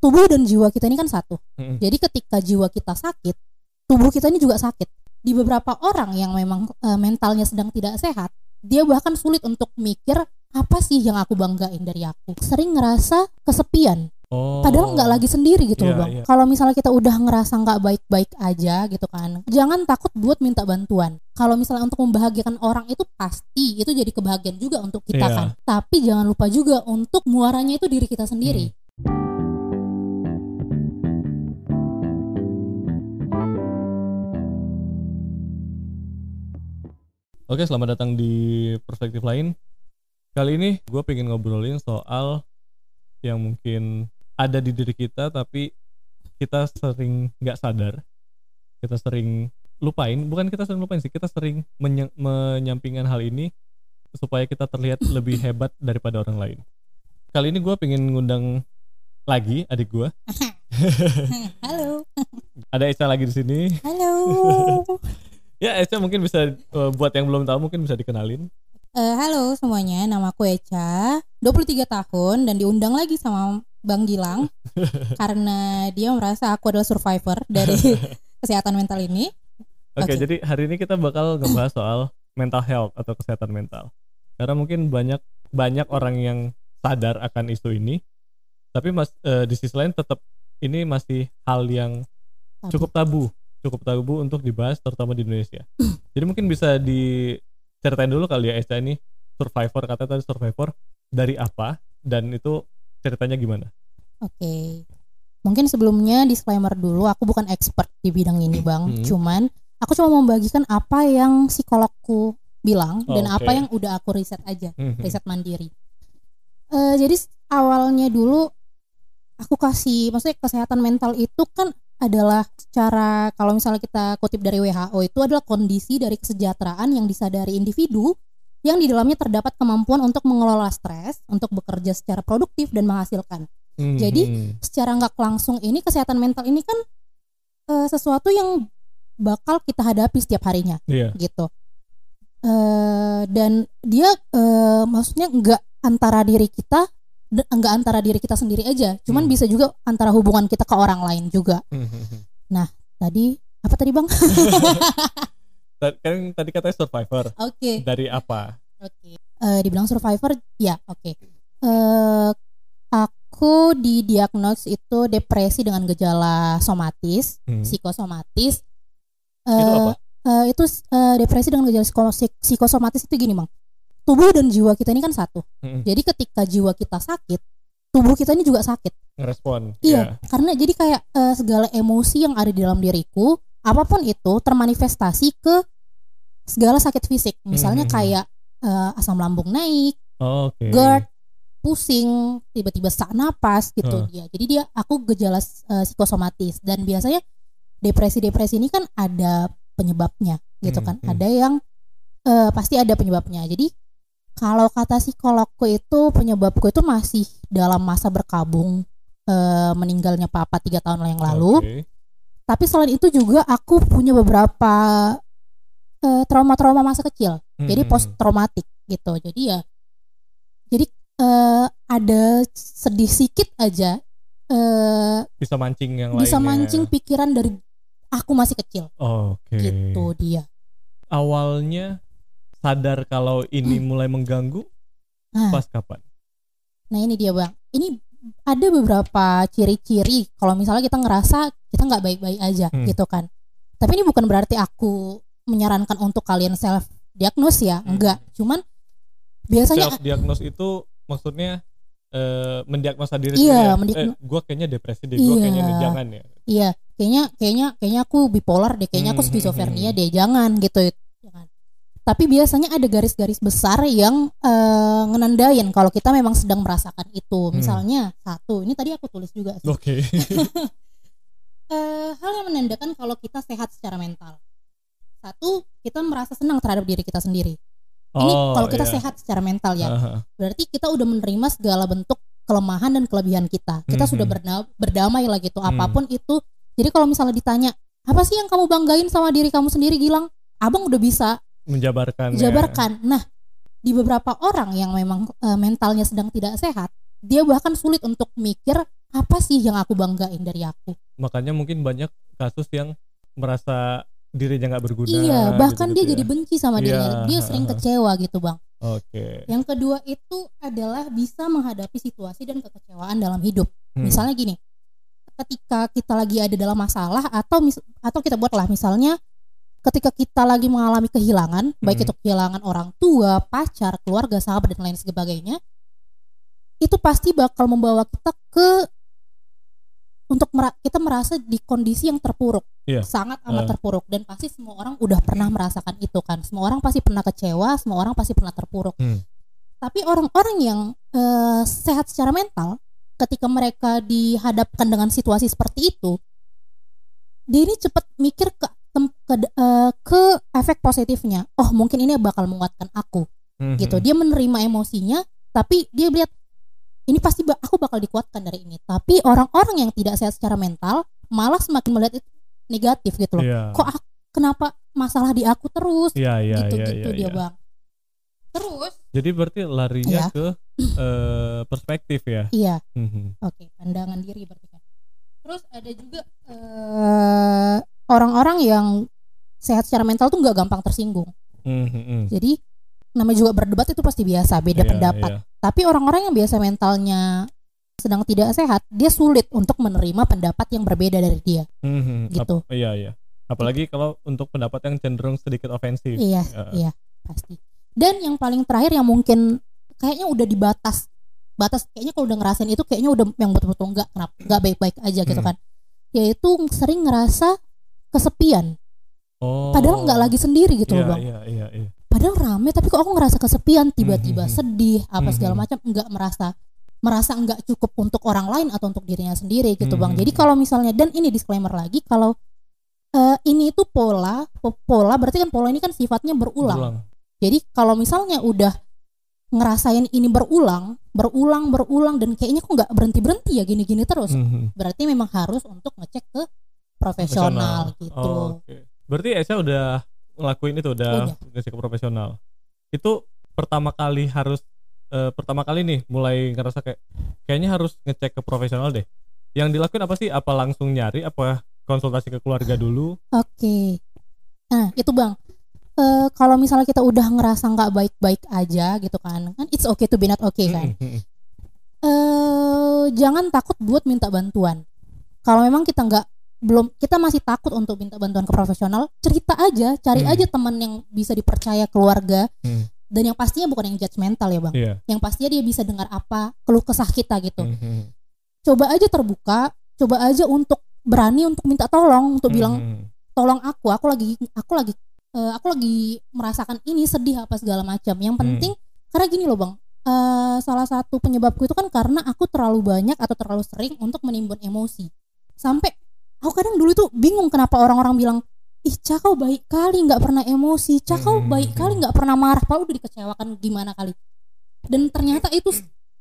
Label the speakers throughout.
Speaker 1: tubuh dan jiwa kita ini kan satu.
Speaker 2: Mm-mm.
Speaker 1: Jadi ketika jiwa kita sakit, tubuh kita ini juga sakit. Di beberapa orang yang memang eh, mentalnya sedang tidak sehat, dia bahkan sulit untuk mikir apa sih yang aku banggain dari aku. Sering ngerasa kesepian,
Speaker 2: Oh.
Speaker 1: padahal nggak lagi sendiri gitu loh
Speaker 2: Iya,
Speaker 1: bang.
Speaker 2: iya.
Speaker 1: Kalau misalnya kita udah ngerasa nggak baik-baik aja gitu kan, jangan takut buat minta bantuan. Kalau misalnya untuk membahagiakan orang itu pasti itu jadi kebahagiaan juga untuk kita
Speaker 2: Iya.
Speaker 1: kan. Tapi jangan lupa juga untuk muaranya itu diri kita sendiri.
Speaker 2: Oke, selamat datang di perspektif lain. Kali ini gue pengen ngobrolin soal yang mungkin ada di diri kita tapi kita sering nggak sadar. Kita sering lupain, bukan kita sering lupain sih, kita sering menye- menyampingkan hal ini supaya kita terlihat lebih hebat daripada orang lain. Kali ini gue pengen ngundang lagi adik gue.
Speaker 1: Halo,
Speaker 2: Ada Eca lagi di sini.
Speaker 1: halo.
Speaker 2: Ya, Eca mungkin bisa eh, buat yang belum tahu mungkin bisa dikenalin.
Speaker 1: Eh, halo semuanya, nama aku Eca, 23 tahun dan diundang lagi sama Bang Gilang karena dia merasa aku adalah survivor dari kesehatan mental ini.
Speaker 2: Oke,
Speaker 1: Oke.
Speaker 2: jadi hari ini kita bakal ngebahas soal mental health atau kesehatan mental. Karena mungkin banyak banyak orang yang sadar akan isu ini, tapi mas eh, di sisi lain tetap ini masih hal yang
Speaker 1: Tabu.
Speaker 2: cukup tabu, cukup tabu untuk dibahas terutama di Indonesia. jadi mungkin bisa diceritain dulu kali ya Eca ini survivor kata tadi survivor dari apa dan itu ceritanya gimana?
Speaker 1: Oke. Mungkin sebelumnya disclaimer dulu, aku bukan expert di bidang ini, Bang.
Speaker 2: Hmm.
Speaker 1: Cuman aku cuma membagikan apa yang psikologku bilang dan
Speaker 2: Oke.
Speaker 1: apa yang udah aku riset aja,
Speaker 2: Mhm.
Speaker 1: riset mandiri. Eh, jadi awalnya dulu aku kasih, maksudnya kesehatan mental itu kan adalah secara kalau misalnya kita kutip dari WHO itu adalah kondisi dari kesejahteraan yang disadari individu yang di dalamnya terdapat kemampuan untuk mengelola stres, untuk bekerja secara produktif dan menghasilkan Jadi,
Speaker 2: Mhm.
Speaker 1: secara nggak langsung ini kesehatan mental ini kan eh, sesuatu yang bakal kita hadapi setiap harinya
Speaker 2: Iya.
Speaker 1: gitu Eh, dan dia eh, maksudnya nggak antara diri kita de- nggak antara diri kita sendiri aja cuman
Speaker 2: Hmm.
Speaker 1: bisa juga antara hubungan kita ke orang lain juga
Speaker 2: Mhm.
Speaker 1: tadi apa tadi bang
Speaker 2: kan tadi katanya survivor.
Speaker 1: oke
Speaker 2: Dari apa?
Speaker 1: Oke. Eh, dibilang survivor, ya oke. Eh, aku didiagnos itu depresi dengan gejala somatis,
Speaker 2: Hmm.
Speaker 1: psikosomatis.
Speaker 2: Itu
Speaker 1: Eh,
Speaker 2: apa?
Speaker 1: eh, itu eh, depresi dengan gejala psiko- psik- psikosomatis itu gini, Bang. Tubuh dan jiwa kita ini kan satu.
Speaker 2: Mhm.
Speaker 1: Jadi ketika jiwa kita sakit, tubuh kita ini juga sakit.
Speaker 2: Ngerespon.
Speaker 1: Iya, karena jadi kayak eh, segala emosi yang ada di dalam diriku, apa pun itu termanifestasi ke segala sakit fisik. Misalnya
Speaker 2: Mhm.
Speaker 1: kayak eh, asam lambung naik,
Speaker 2: Oh, Oke.
Speaker 1: GERD, pusing, tiba-tiba sesak napas gitu
Speaker 2: Huh.
Speaker 1: dia. Jadi dia aku gejala eh, psikosomatis dan biasanya depresi-depresi ini kan ada penyebabnya gitu
Speaker 2: Hmm,
Speaker 1: kan.
Speaker 2: hmm.
Speaker 1: Ada yang eh, pasti ada penyebabnya. Jadi kalau kata psikologku itu penyebabku itu masih dalam masa berkabung eh, meninggalnya papa tiga tahun yang lalu.
Speaker 2: Oke.
Speaker 1: Tapi selain itu juga aku punya beberapa eh, trauma-trauma masa kecil. Jadi
Speaker 2: Mhm.
Speaker 1: post traumatik gitu. Jadi ya jadi eh, ada sedih sedikit aja eh
Speaker 2: bisa mancing yang
Speaker 1: bisa
Speaker 2: lainnya.
Speaker 1: mancing pikiran dari aku masih kecil
Speaker 2: Oke.
Speaker 1: gitu dia.
Speaker 2: Awalnya sadar kalau ini mulai mengganggu
Speaker 1: Nah,
Speaker 2: pas kapan?
Speaker 1: nah ini dia bang. Ini ada beberapa ciri-ciri kalau misalnya kita ngerasa kita nggak baik-baik aja
Speaker 2: Hmm.
Speaker 1: gitu kan. Tapi ini bukan berarti aku menyarankan untuk kalian self diagnose ya,
Speaker 2: Hmm.
Speaker 1: enggak. Cuman biasanya
Speaker 2: Self diagnose itu maksudnya eh, mendiagnosa diri
Speaker 1: Iya,
Speaker 2: sendiri. ya? Eh, gua kayaknya depresi deh, gua kayaknya
Speaker 1: Iya.
Speaker 2: jangan ya.
Speaker 1: Iya, kayaknya kayaknya kayaknya aku bipolar deh, kayaknya aku
Speaker 2: Hmm,
Speaker 1: skizofrenia
Speaker 2: hmm,
Speaker 1: deh, jangan gitu. Jangan. Tapi biasanya ada garis-garis besar yang eh, ngenandain kalau kita memang sedang merasakan itu.
Speaker 2: Hmm.
Speaker 1: Misalnya satu, ini tadi aku tulis juga.
Speaker 2: Oke.
Speaker 1: Eh, hal yang menandakan kalau kita sehat secara mental. Satu, kita merasa senang terhadap diri kita sendiri. Ini
Speaker 2: Oh,
Speaker 1: kalau kita
Speaker 2: iya.
Speaker 1: sehat secara mental ya.
Speaker 2: Aha.
Speaker 1: Berarti kita udah menerima segala bentuk kelemahan dan kelebihan kita. Kita
Speaker 2: Mhm.
Speaker 1: sudah berda- berdamai lah gitu.
Speaker 2: Hmm.
Speaker 1: Apa pun itu. Jadi kalau misalnya ditanya, apa sih yang kamu banggain sama diri kamu sendiri, Gilang? Abang udah bisa
Speaker 2: Menjabarkan. ya.
Speaker 1: jabarkan. Nah, di beberapa orang yang memang eh, mentalnya sedang tidak sehat, dia bahkan sulit untuk mikir apa sih yang aku banggain dari aku
Speaker 2: makanya mungkin banyak kasus yang merasa dirinya nggak berguna
Speaker 1: iya bahkan
Speaker 2: gitu-gitu
Speaker 1: dia jadi
Speaker 2: ya.
Speaker 1: benci sama
Speaker 2: Iya,
Speaker 1: dirinya dia sering kecewa gitu bang
Speaker 2: oke
Speaker 1: yang kedua itu adalah bisa menghadapi situasi dan kekecewaan dalam hidup
Speaker 2: Hmm.
Speaker 1: misalnya gini ketika kita lagi ada dalam masalah atau mis- atau kita buatlah misalnya ketika kita lagi mengalami kehilangan baik
Speaker 2: Hmm.
Speaker 1: itu kehilangan orang tua pacar keluarga sahabat dan lain sebagainya itu pasti bakal membawa kita ke untuk mera- kita merasa di kondisi yang terpuruk
Speaker 2: Iya.
Speaker 1: sangat amat
Speaker 2: Eh.
Speaker 1: terpuruk dan pasti semua orang udah pernah merasakan itu kan semua orang pasti pernah kecewa semua orang pasti pernah terpuruk
Speaker 2: Hmm.
Speaker 1: tapi orang-orang yang eh, sehat secara mental ketika mereka dihadapkan dengan situasi seperti itu dia ini cepat mikir ke tem- ke, eh, ke efek positifnya oh mungkin ini bakal menguatkan aku
Speaker 2: Mhm.
Speaker 1: gitu dia menerima emosinya tapi dia lihat ini pasti ba- aku bakal dikuatkan dari ini tapi orang-orang yang tidak sehat secara mental malah semakin melihat itu negatif gitu loh
Speaker 2: Iya.
Speaker 1: kok aku, kenapa masalah di aku terus
Speaker 2: Iya, iya,
Speaker 1: gitu
Speaker 2: iya,
Speaker 1: gitu
Speaker 2: iya,
Speaker 1: dia
Speaker 2: iya.
Speaker 1: bang terus
Speaker 2: Jadi berarti larinya
Speaker 1: Iya.
Speaker 2: ke eh, perspektif ya.
Speaker 1: iya
Speaker 2: Mhm.
Speaker 1: Oke, pandangan diri berarti kan. Terus ada juga eh, orang-orang yang sehat secara mental tuh nggak gampang tersinggung.
Speaker 2: Mhm.
Speaker 1: Jadi namanya juga berdebat itu pasti biasa, beda
Speaker 2: Iya,
Speaker 1: pendapat.
Speaker 2: iya.
Speaker 1: Tapi orang-orang yang biasa mentalnya sedang tidak sehat, dia sulit untuk menerima pendapat yang berbeda dari dia.
Speaker 2: Mhm.
Speaker 1: Gitu.
Speaker 2: Ap- iya, iya. Apalagi kalau untuk pendapat yang cenderung sedikit ofensif.
Speaker 1: Iya,
Speaker 2: Ya.
Speaker 1: iya, pasti. Dan yang paling terakhir yang mungkin kayaknya udah di batas kayaknya kalau udah ngerasain itu kayaknya udah yang betul-betul enggak kenapa enggak baik-baik aja gitu
Speaker 2: Hmm.
Speaker 1: kan. Yaitu sering ngerasa kesepian.
Speaker 2: Oh.
Speaker 1: Padahal nggak lagi sendiri gitu
Speaker 2: iya,
Speaker 1: loh bang.
Speaker 2: Iya, iya, iya.
Speaker 1: Padahal rame tapi kok aku ngerasa kesepian, tiba-tiba
Speaker 2: Mhm.
Speaker 1: sedih, apa segala
Speaker 2: Mhm.
Speaker 1: macam, nggak merasa merasa nggak cukup untuk orang lain atau untuk dirinya sendiri gitu bang.
Speaker 2: Mhm.
Speaker 1: Jadi kalau misalnya dan ini disclaimer lagi kalau eh, ini itu pola, po- pola berarti kan pola ini kan sifatnya berulang.
Speaker 2: Berulang.
Speaker 1: Jadi kalau misalnya udah ngerasain ini berulang, berulang, berulang dan kayaknya kok nggak berhenti berhenti ya gini-gini terus,
Speaker 2: Mhm.
Speaker 1: berarti memang harus untuk ngecek ke profesional gitu.
Speaker 2: Oh, Oke. Berarti Esa udah ngelakuin itu, udah
Speaker 1: Udah.
Speaker 2: ngecek ke profesional. Itu pertama kali harus eh, pertama kali nih mulai ngerasa kayak kayaknya harus ngecek ke profesional deh. Yang dilakuin apa sih? Apa langsung nyari? Apa konsultasi ke keluarga dulu?
Speaker 1: Oke. Nah, itu Bang. Eh kalau misalnya kita udah ngerasa nggak baik-baik aja gitu kan. Kan it's okay to be not okay kan.
Speaker 2: Mhm, mhm.
Speaker 1: Eh jangan takut buat minta bantuan. Kalau memang kita nggak belum kita masih takut untuk minta bantuan ke profesional, cerita aja, cari
Speaker 2: Hmm.
Speaker 1: aja teman yang bisa dipercaya keluarga
Speaker 2: Hmm.
Speaker 1: dan yang pastinya bukan yang judgmental ya, Bang.
Speaker 2: Iya.
Speaker 1: Yang pastinya dia bisa dengar apa keluh kesah kita gitu.
Speaker 2: Mhm,
Speaker 1: Coba aja terbuka, coba aja untuk berani untuk minta tolong, untuk bilang
Speaker 2: mhm.
Speaker 1: tolong aku aku lagi aku lagi eh, aku lagi merasakan ini sedih apa segala macam yang
Speaker 2: Hmm.
Speaker 1: penting karena gini loh bang eh, salah satu penyebabku itu kan karena aku terlalu banyak atau terlalu sering untuk menimbun emosi sampai aku kadang dulu tuh bingung kenapa orang-orang bilang ih cakau baik kali nggak pernah emosi cakau
Speaker 2: Hmm.
Speaker 1: baik kali nggak pernah marah padahal udah dikecewakan gimana kali dan ternyata itu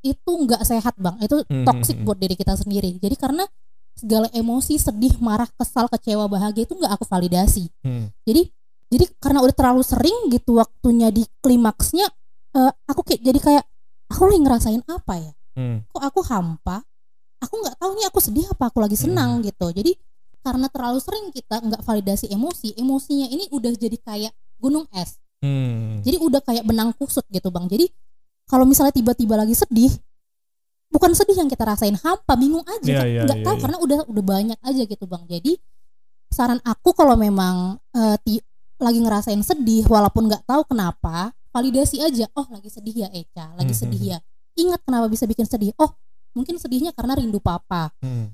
Speaker 1: itu nggak sehat bang itu
Speaker 2: Hmm,
Speaker 1: toxic
Speaker 2: hmm, hmm.
Speaker 1: buat diri kita sendiri jadi karena segala emosi sedih marah kesal kecewa bahagia itu nggak aku validasi
Speaker 2: Hmm.
Speaker 1: jadi jadi karena udah terlalu sering gitu waktunya di klimaksnya eh, aku kayak jadi kayak aku lagi ngerasain apa ya
Speaker 2: Hmm.
Speaker 1: kok aku hampa aku nggak tahu nih aku sedih apa aku lagi senang gitu. Jadi karena terlalu sering kita nggak validasi emosi emosinya ini udah jadi kayak gunung es.
Speaker 2: Hmm.
Speaker 1: jadi udah kayak benang kusut gitu bang. Jadi kalau misalnya tiba-tiba lagi sedih bukan sedih yang kita rasain hampa bingung aja. Kan
Speaker 2: iya,
Speaker 1: nggak
Speaker 2: iya,
Speaker 1: tahu
Speaker 2: iya.
Speaker 1: karena udah udah banyak aja gitu bang. Jadi saran aku kalau memang eh, ti- lagi ngerasain sedih walaupun nggak tahu kenapa validasi aja. Oh lagi sedih ya Eca lagi
Speaker 2: Mhm.
Speaker 1: sedih ya. Ingat kenapa bisa bikin sedih. Oh mungkin sedihnya karena rindu papa.
Speaker 2: Hmm.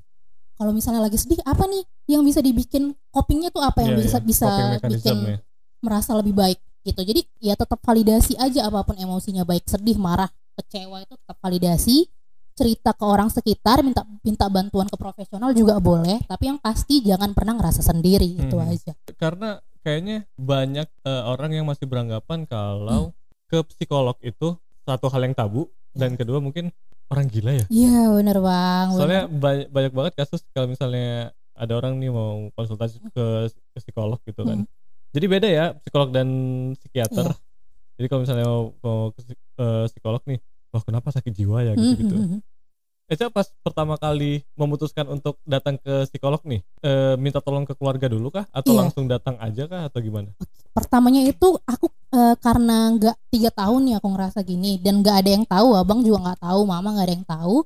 Speaker 1: kalau misalnya lagi sedih apa nih yang bisa dibikin copingnya tuh apa yang
Speaker 2: Iya,
Speaker 1: bisa
Speaker 2: iya.
Speaker 1: bisa bikin
Speaker 2: ya.
Speaker 1: merasa lebih baik gitu. Jadi ya tetap validasi aja apa pun emosinya baik sedih marah kecewa itu tetap validasi. Cerita ke orang sekitar minta minta bantuan ke profesional juga boleh. Tapi yang pasti jangan pernah ngerasa sendiri. Itu
Speaker 2: Hmm.
Speaker 1: aja.
Speaker 2: Karena kayaknya banyak eh, orang yang masih beranggapan kalau ke psikolog itu satu hal yang tabu. Dan kedua mungkin orang gila ya.
Speaker 1: iya bener bang bener.
Speaker 2: Soalnya banyak, banyak banget kasus kalau misalnya ada orang nih mau konsultasi ke, ke psikolog gitu kan.
Speaker 1: Hmm.
Speaker 2: Jadi beda ya psikolog dan psikiater.
Speaker 1: Iya.
Speaker 2: Jadi kalau misalnya mau, mau ke eh, psikolog nih, wah kenapa sakit jiwa ya gitu gitu.
Speaker 1: hmm, hmm.
Speaker 2: Eca pas pertama kali memutuskan untuk datang ke psikolog nih, eh, minta tolong ke keluarga dulu kah? Atau
Speaker 1: Iya.
Speaker 2: langsung datang aja kah? Atau gimana?
Speaker 1: pertamanya itu aku eh, karena nggak tiga tahun ya aku ngerasa gini dan nggak ada yang tahu abang juga nggak tahu mama nggak ada yang tahu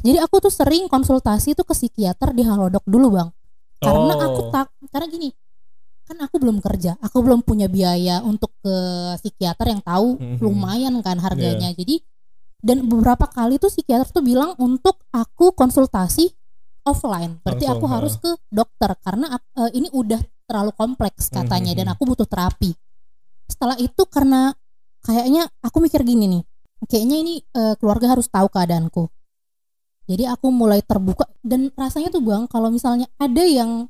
Speaker 1: jadi aku tuh sering konsultasi tuh ke psikiater di halodoc dulu bang karena
Speaker 2: Oh.
Speaker 1: aku tak karena gini kan aku belum kerja aku belum punya biaya untuk ke psikiater yang tahu
Speaker 2: Mhm.
Speaker 1: lumayan kan harganya jadi dan beberapa kali tuh psikiater tuh bilang untuk aku konsultasi offline berarti
Speaker 2: Langsung,
Speaker 1: aku harus ke dokter karena eh, ini udah terlalu kompleks katanya dan
Speaker 2: Mhm.
Speaker 1: aku butuh terapi setelah itu karena kayaknya aku mikir gini nih kayaknya ini eh, keluarga harus tahu keadaanku jadi aku mulai terbuka dan rasanya tuh bang kalau misalnya ada yang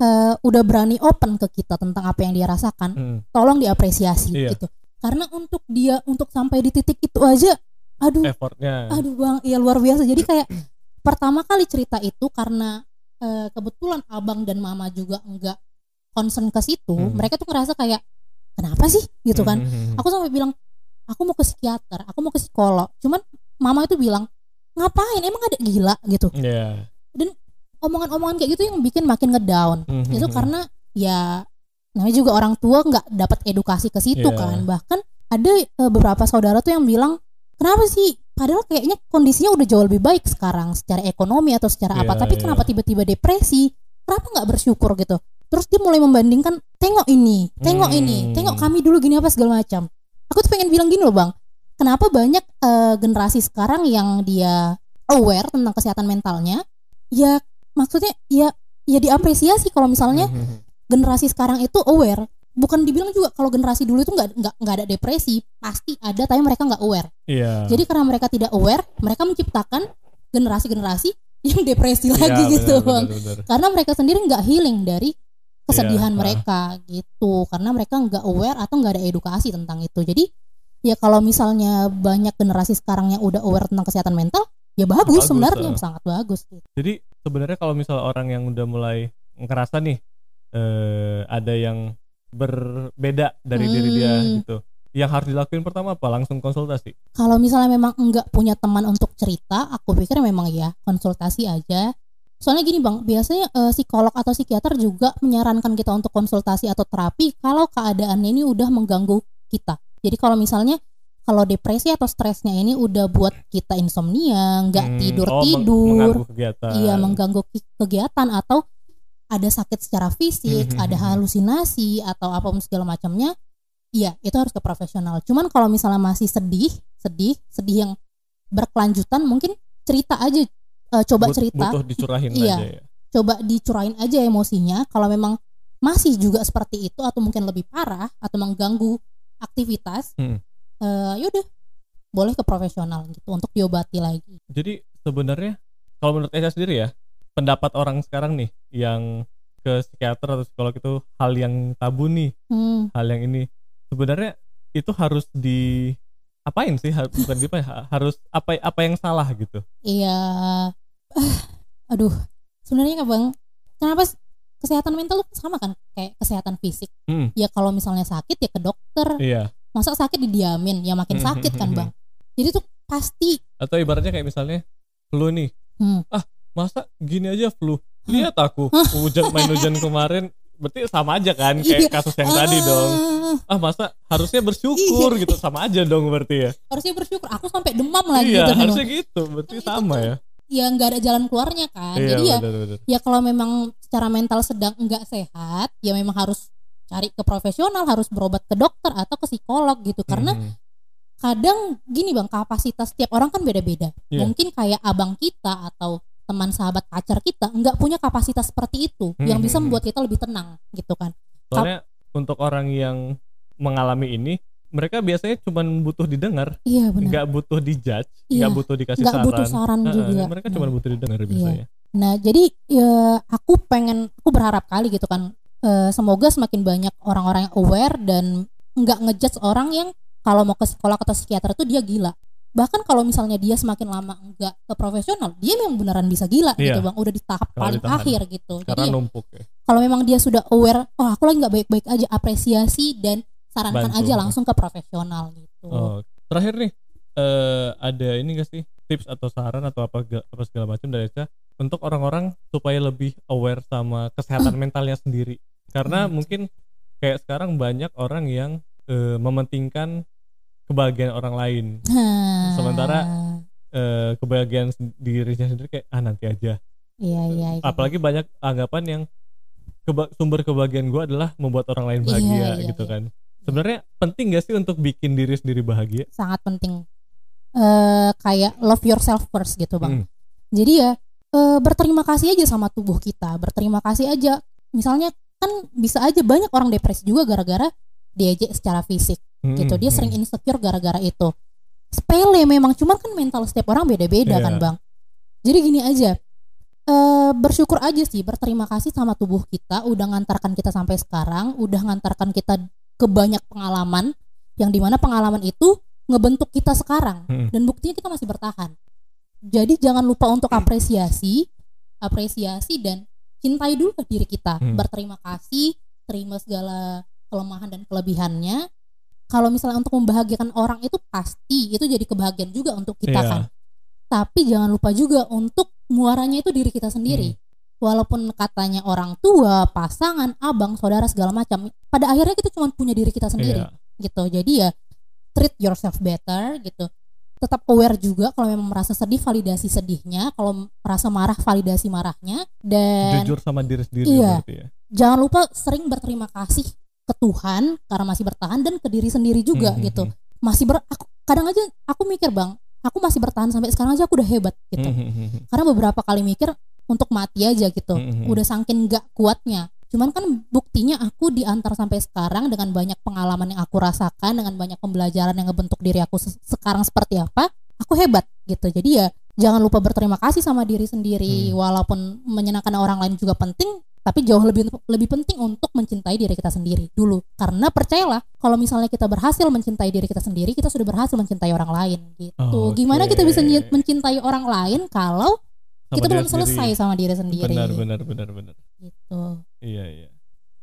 Speaker 1: eh, udah berani open ke kita tentang apa yang dia rasakan
Speaker 2: Hmm.
Speaker 1: tolong diapresiasi
Speaker 2: Iya.
Speaker 1: gitu karena untuk dia untuk sampai di titik itu aja aduh
Speaker 2: Effortnya.
Speaker 1: aduh bang ya luar biasa jadi kayak pertama kali cerita itu karena eh, kebetulan abang dan mama juga enggak concern ke situ
Speaker 2: Hmm.
Speaker 1: mereka tuh ngerasa kayak kenapa sih gitu kan
Speaker 2: Mhm.
Speaker 1: aku sampai bilang aku mau ke psikiater aku mau ke psikolog cuman mama itu bilang ngapain emang ada gila gitu
Speaker 2: Iya.
Speaker 1: omongan-omongan kayak gitu yang bikin makin ngedown
Speaker 2: Mhm.
Speaker 1: itu karena ya namanya juga orang tua nggak dapat edukasi ke situ
Speaker 2: Iya.
Speaker 1: kan bahkan ada eh, beberapa saudara tuh yang bilang kenapa sih? Padahal kayaknya kondisinya udah jauh lebih baik sekarang secara ekonomi atau secara apa.
Speaker 2: Iya,
Speaker 1: tapi
Speaker 2: iya.
Speaker 1: kenapa tiba-tiba depresi? Kenapa nggak bersyukur gitu? Terus dia mulai membandingkan tengok ini tengok ini
Speaker 2: Hmm.
Speaker 1: tengok kami dulu gini apa segala macam. Aku tuh pengen bilang gini loh bang. Kenapa banyak eh, generasi sekarang yang dia aware tentang kesehatan mentalnya? Ya maksudnya ya ya diapresiasi kalau misalnya
Speaker 2: Mhm.
Speaker 1: generasi sekarang itu aware bukan dibilang juga kalau generasi dulu itu nggak nggak nggak ada depresi pasti ada tapi mereka nggak aware
Speaker 2: Iya.
Speaker 1: jadi karena mereka tidak aware mereka menciptakan generasi-generasi yang depresi
Speaker 2: Iya,
Speaker 1: lagi gitu
Speaker 2: benar,
Speaker 1: bang
Speaker 2: benar, benar.
Speaker 1: karena mereka sendiri nggak healing dari kesedihan
Speaker 2: Iya, ah.
Speaker 1: mereka gitu karena mereka nggak aware atau nggak ada edukasi tentang itu jadi ya kalau misalnya banyak generasi sekarang yang udah aware tentang kesehatan mental ya bagus,
Speaker 2: Bagus,
Speaker 1: sebenarnya
Speaker 2: ah.
Speaker 1: sangat bagus gitu.
Speaker 2: Jadi sebenarnya kalau misalnya orang yang udah mulai ngerasa nih eh ada yang berbeda dari diri dia
Speaker 1: Hmm.
Speaker 2: gitu. Yang harus dilakuin pertama apa? Langsung konsultasi.
Speaker 1: kalau misalnya memang enggak punya teman untuk cerita aku pikir memang ya konsultasi aja soalnya gini bang biasanya eh, psikolog atau psikiater juga menyarankan kita untuk konsultasi atau terapi kalau keadaannya ini udah mengganggu kita jadi kalau misalnya kalau depresi atau stresnya ini udah buat kita insomnia nggak
Speaker 2: Hmm,
Speaker 1: tidur
Speaker 2: oh, meng-
Speaker 1: tidur
Speaker 2: mengganggu kegiatan.
Speaker 1: iya mengganggu kegiatan atau ada sakit secara fisik
Speaker 2: Hmm,
Speaker 1: ada
Speaker 2: hmm.
Speaker 1: halusinasi atau apa pun segala macamnya iya itu harus ke profesional cuman kalau misalnya masih sedih sedih sedih yang berkelanjutan mungkin cerita aja eh, coba
Speaker 2: But-
Speaker 1: cerita
Speaker 2: butuh dicurahin
Speaker 1: Iya.
Speaker 2: aja ya.
Speaker 1: coba dicurahin aja emosinya kalau memang masih juga seperti itu atau mungkin lebih parah atau mengganggu aktivitas
Speaker 2: Hmm.
Speaker 1: eh, yaudah boleh ke profesional gitu untuk diobati lagi
Speaker 2: Jadi sebenarnya kalau menurut Esa sendiri ya, pendapat orang sekarang nih yang ke psikiater atau psikolog itu hal yang tabu nih,
Speaker 1: hmm.
Speaker 2: hal yang ini. Sebenarnya itu harus di apain sih? Har- bukan di apa ya, ha- harus apa apa yang salah gitu.
Speaker 1: Iya, aduh, sebenarnya nggak bang, kenapa kesehatan mental tuh sama kan? Kayak kesehatan fisik?
Speaker 2: Hmm.
Speaker 1: Ya kalau misalnya sakit ya ke dokter,
Speaker 2: iya.
Speaker 1: Masa sakit didiamin? Ya makin
Speaker 2: Hmm,
Speaker 1: sakit
Speaker 2: hmm,
Speaker 1: kan
Speaker 2: hmm,
Speaker 1: bang. Jadi tuh pasti,
Speaker 2: atau ibaratnya kayak misalnya flu nih.
Speaker 1: Hmm.
Speaker 2: ah masa gini aja flu lihat aku hujan main hujan kemarin berarti sama aja kan kayak
Speaker 1: Iya.
Speaker 2: kasus yang tadi dong
Speaker 1: ah,
Speaker 2: ah masa harusnya bersyukur
Speaker 1: Iya.
Speaker 2: gitu sama aja dong berarti ya
Speaker 1: harusnya bersyukur. Aku sampai demam lagi
Speaker 2: iya
Speaker 1: gitu.
Speaker 2: harusnya gitu berarti
Speaker 1: itu
Speaker 2: sama
Speaker 1: tuh
Speaker 2: ya
Speaker 1: Ya nggak ada jalan keluarnya kan.
Speaker 2: iya
Speaker 1: Jadi ya,
Speaker 2: benar-benar
Speaker 1: ya kalau memang secara mental sedang nggak sehat, ya memang harus cari ke profesional, harus berobat ke dokter atau ke psikolog gitu. Karena
Speaker 2: Mhm.
Speaker 1: kadang gini bang kapasitas tiap orang kan beda-beda
Speaker 2: Iya.
Speaker 1: mungkin kayak abang kita atau teman sahabat pacar kita nggak punya kapasitas seperti itu
Speaker 2: Hmm,
Speaker 1: yang bisa
Speaker 2: hmm,
Speaker 1: membuat kita lebih tenang gitu kan.
Speaker 2: Soalnya untuk orang yang mengalami ini mereka biasanya cuma butuh didengar
Speaker 1: iya benar.
Speaker 2: nggak butuh dijudge
Speaker 1: Iya,
Speaker 2: nggak butuh dikasih
Speaker 1: nggak
Speaker 2: saran.
Speaker 1: butuh saran juga.
Speaker 2: mereka
Speaker 1: Nah.
Speaker 2: cuma butuh didengar biasanya.
Speaker 1: Nah jadi ya aku pengen aku berharap kali gitu kan eh, semoga semakin banyak orang-orang yang aware dan nggak ngejudge orang yang kalau mau ke psikolog atau psikiater itu dia gila bahkan kalau misalnya dia semakin lama nggak ke profesional dia memang beneran bisa gila
Speaker 2: Iya.
Speaker 1: gitu bang udah di tahap paling
Speaker 2: ditahan.
Speaker 1: akhir gitu jadi
Speaker 2: karena
Speaker 1: ya,
Speaker 2: numpuk ya
Speaker 1: kalau memang dia sudah aware oh aku lagi nggak baik-baik aja apresiasi dan sarankan
Speaker 2: Bantu.
Speaker 1: aja langsung ke profesional gitu
Speaker 2: Oh, terakhir nih eh ada ini gak sih tips atau saran atau apa apa segala macam dari Eca untuk orang-orang supaya lebih aware sama kesehatan mentalnya sendiri karena
Speaker 1: Hmm.
Speaker 2: mungkin kayak sekarang banyak orang yang eh, mementingkan kebahagiaan orang lain.
Speaker 1: Nah,
Speaker 2: Sementara, eh, kebahagiaan dirinya sendiri kayak ah nanti aja.
Speaker 1: Iya iya iya.
Speaker 2: apalagi banyak anggapan yang keba- sumber kebahagiaan gue adalah membuat orang lain
Speaker 1: Iya,
Speaker 2: bahagia
Speaker 1: iya,
Speaker 2: gitu
Speaker 1: iya.
Speaker 2: kan. Sebenarnya penting gak sih untuk bikin diri sendiri bahagia?
Speaker 1: Sangat penting. Eh kayak love yourself first gitu bang.
Speaker 2: Mm.
Speaker 1: jadi ya eh, berterima kasih aja sama tubuh kita berterima kasih aja. Misalnya kan bisa aja banyak orang depresi juga gara-gara diejek secara fisik
Speaker 2: Mm,
Speaker 1: gitu dia
Speaker 2: mm,
Speaker 1: sering
Speaker 2: mm.
Speaker 1: insecure gara-gara itu sepele memang cuman kan mental setiap orang beda-beda
Speaker 2: Iya.
Speaker 1: kan bang jadi gini aja eh bersyukur aja sih berterima kasih sama tubuh kita udah ngantarkan kita sampai sekarang udah ngantarkan kita ke banyak pengalaman yang di mana pengalaman itu ngebentuk kita sekarang
Speaker 2: Mm.
Speaker 1: dan buktinya kita masih bertahan jadi jangan lupa untuk apresiasi apresiasi dan cintai dulu diri kita
Speaker 2: Hmm.
Speaker 1: berterima kasih terima segala kelemahan dan kelebihannya kalau misalnya untuk membahagiakan orang itu pasti itu jadi kebahagiaan juga untuk kita
Speaker 2: Iya.
Speaker 1: kan tapi jangan lupa juga untuk muaranya itu diri kita sendiri
Speaker 2: Hmm.
Speaker 1: walaupun katanya orang tua pasangan abang saudara segala macam pada akhirnya kita cuma punya diri kita sendiri
Speaker 2: Iya.
Speaker 1: gitu jadi ya treat yourself better gitu tetap aware juga kalau memang merasa sedih validasi sedihnya kalau merasa marah validasi marahnya dan
Speaker 2: jujur sama diri sendiri
Speaker 1: Iya.
Speaker 2: ya
Speaker 1: jangan lupa sering berterima kasih ke Tuhan karena masih bertahan dan ke diri sendiri juga
Speaker 2: Hmm, hmm,
Speaker 1: gitu
Speaker 2: hmm.
Speaker 1: masih ber aku, kadang aja aku mikir bang aku masih bertahan sampai sekarang aja aku udah hebat gitu
Speaker 2: Hmm, hmm,
Speaker 1: karena beberapa kali mikir untuk mati aja gitu
Speaker 2: Hmm, hmm.
Speaker 1: udah saking gak kuatnya cuman kan buktinya aku diantar sampai sekarang dengan banyak pengalaman yang aku rasakan dengan banyak pembelajaran yang ngebentuk diri aku se- sekarang seperti apa aku hebat gitu jadi ya jangan lupa berterima kasih sama diri sendiri
Speaker 2: Hmm.
Speaker 1: walaupun menyenangkan orang lain juga penting tapi jauh lebih lebih penting untuk mencintai diri kita sendiri dulu. Karena percayalah kalau misalnya kita berhasil mencintai diri kita sendiri kita sudah berhasil mencintai orang lain gitu.
Speaker 2: Oke.
Speaker 1: gimana kita bisa mencintai orang lain kalau
Speaker 2: Sama
Speaker 1: kita belum
Speaker 2: sendiri.
Speaker 1: selesai sama diri sendiri?
Speaker 2: Benar benar benar benar.
Speaker 1: Gitu.
Speaker 2: Iya iya.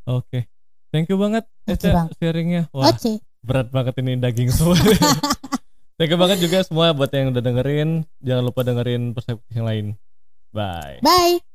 Speaker 2: Oke. Thank you banget Eca
Speaker 1: Bang.
Speaker 2: sharingnya. Wah
Speaker 1: oke.
Speaker 2: berat banget ini daging semua thank you banget juga semua buat yang udah dengerin. Jangan lupa dengerin perspektif yang lain. Bye.
Speaker 1: Bye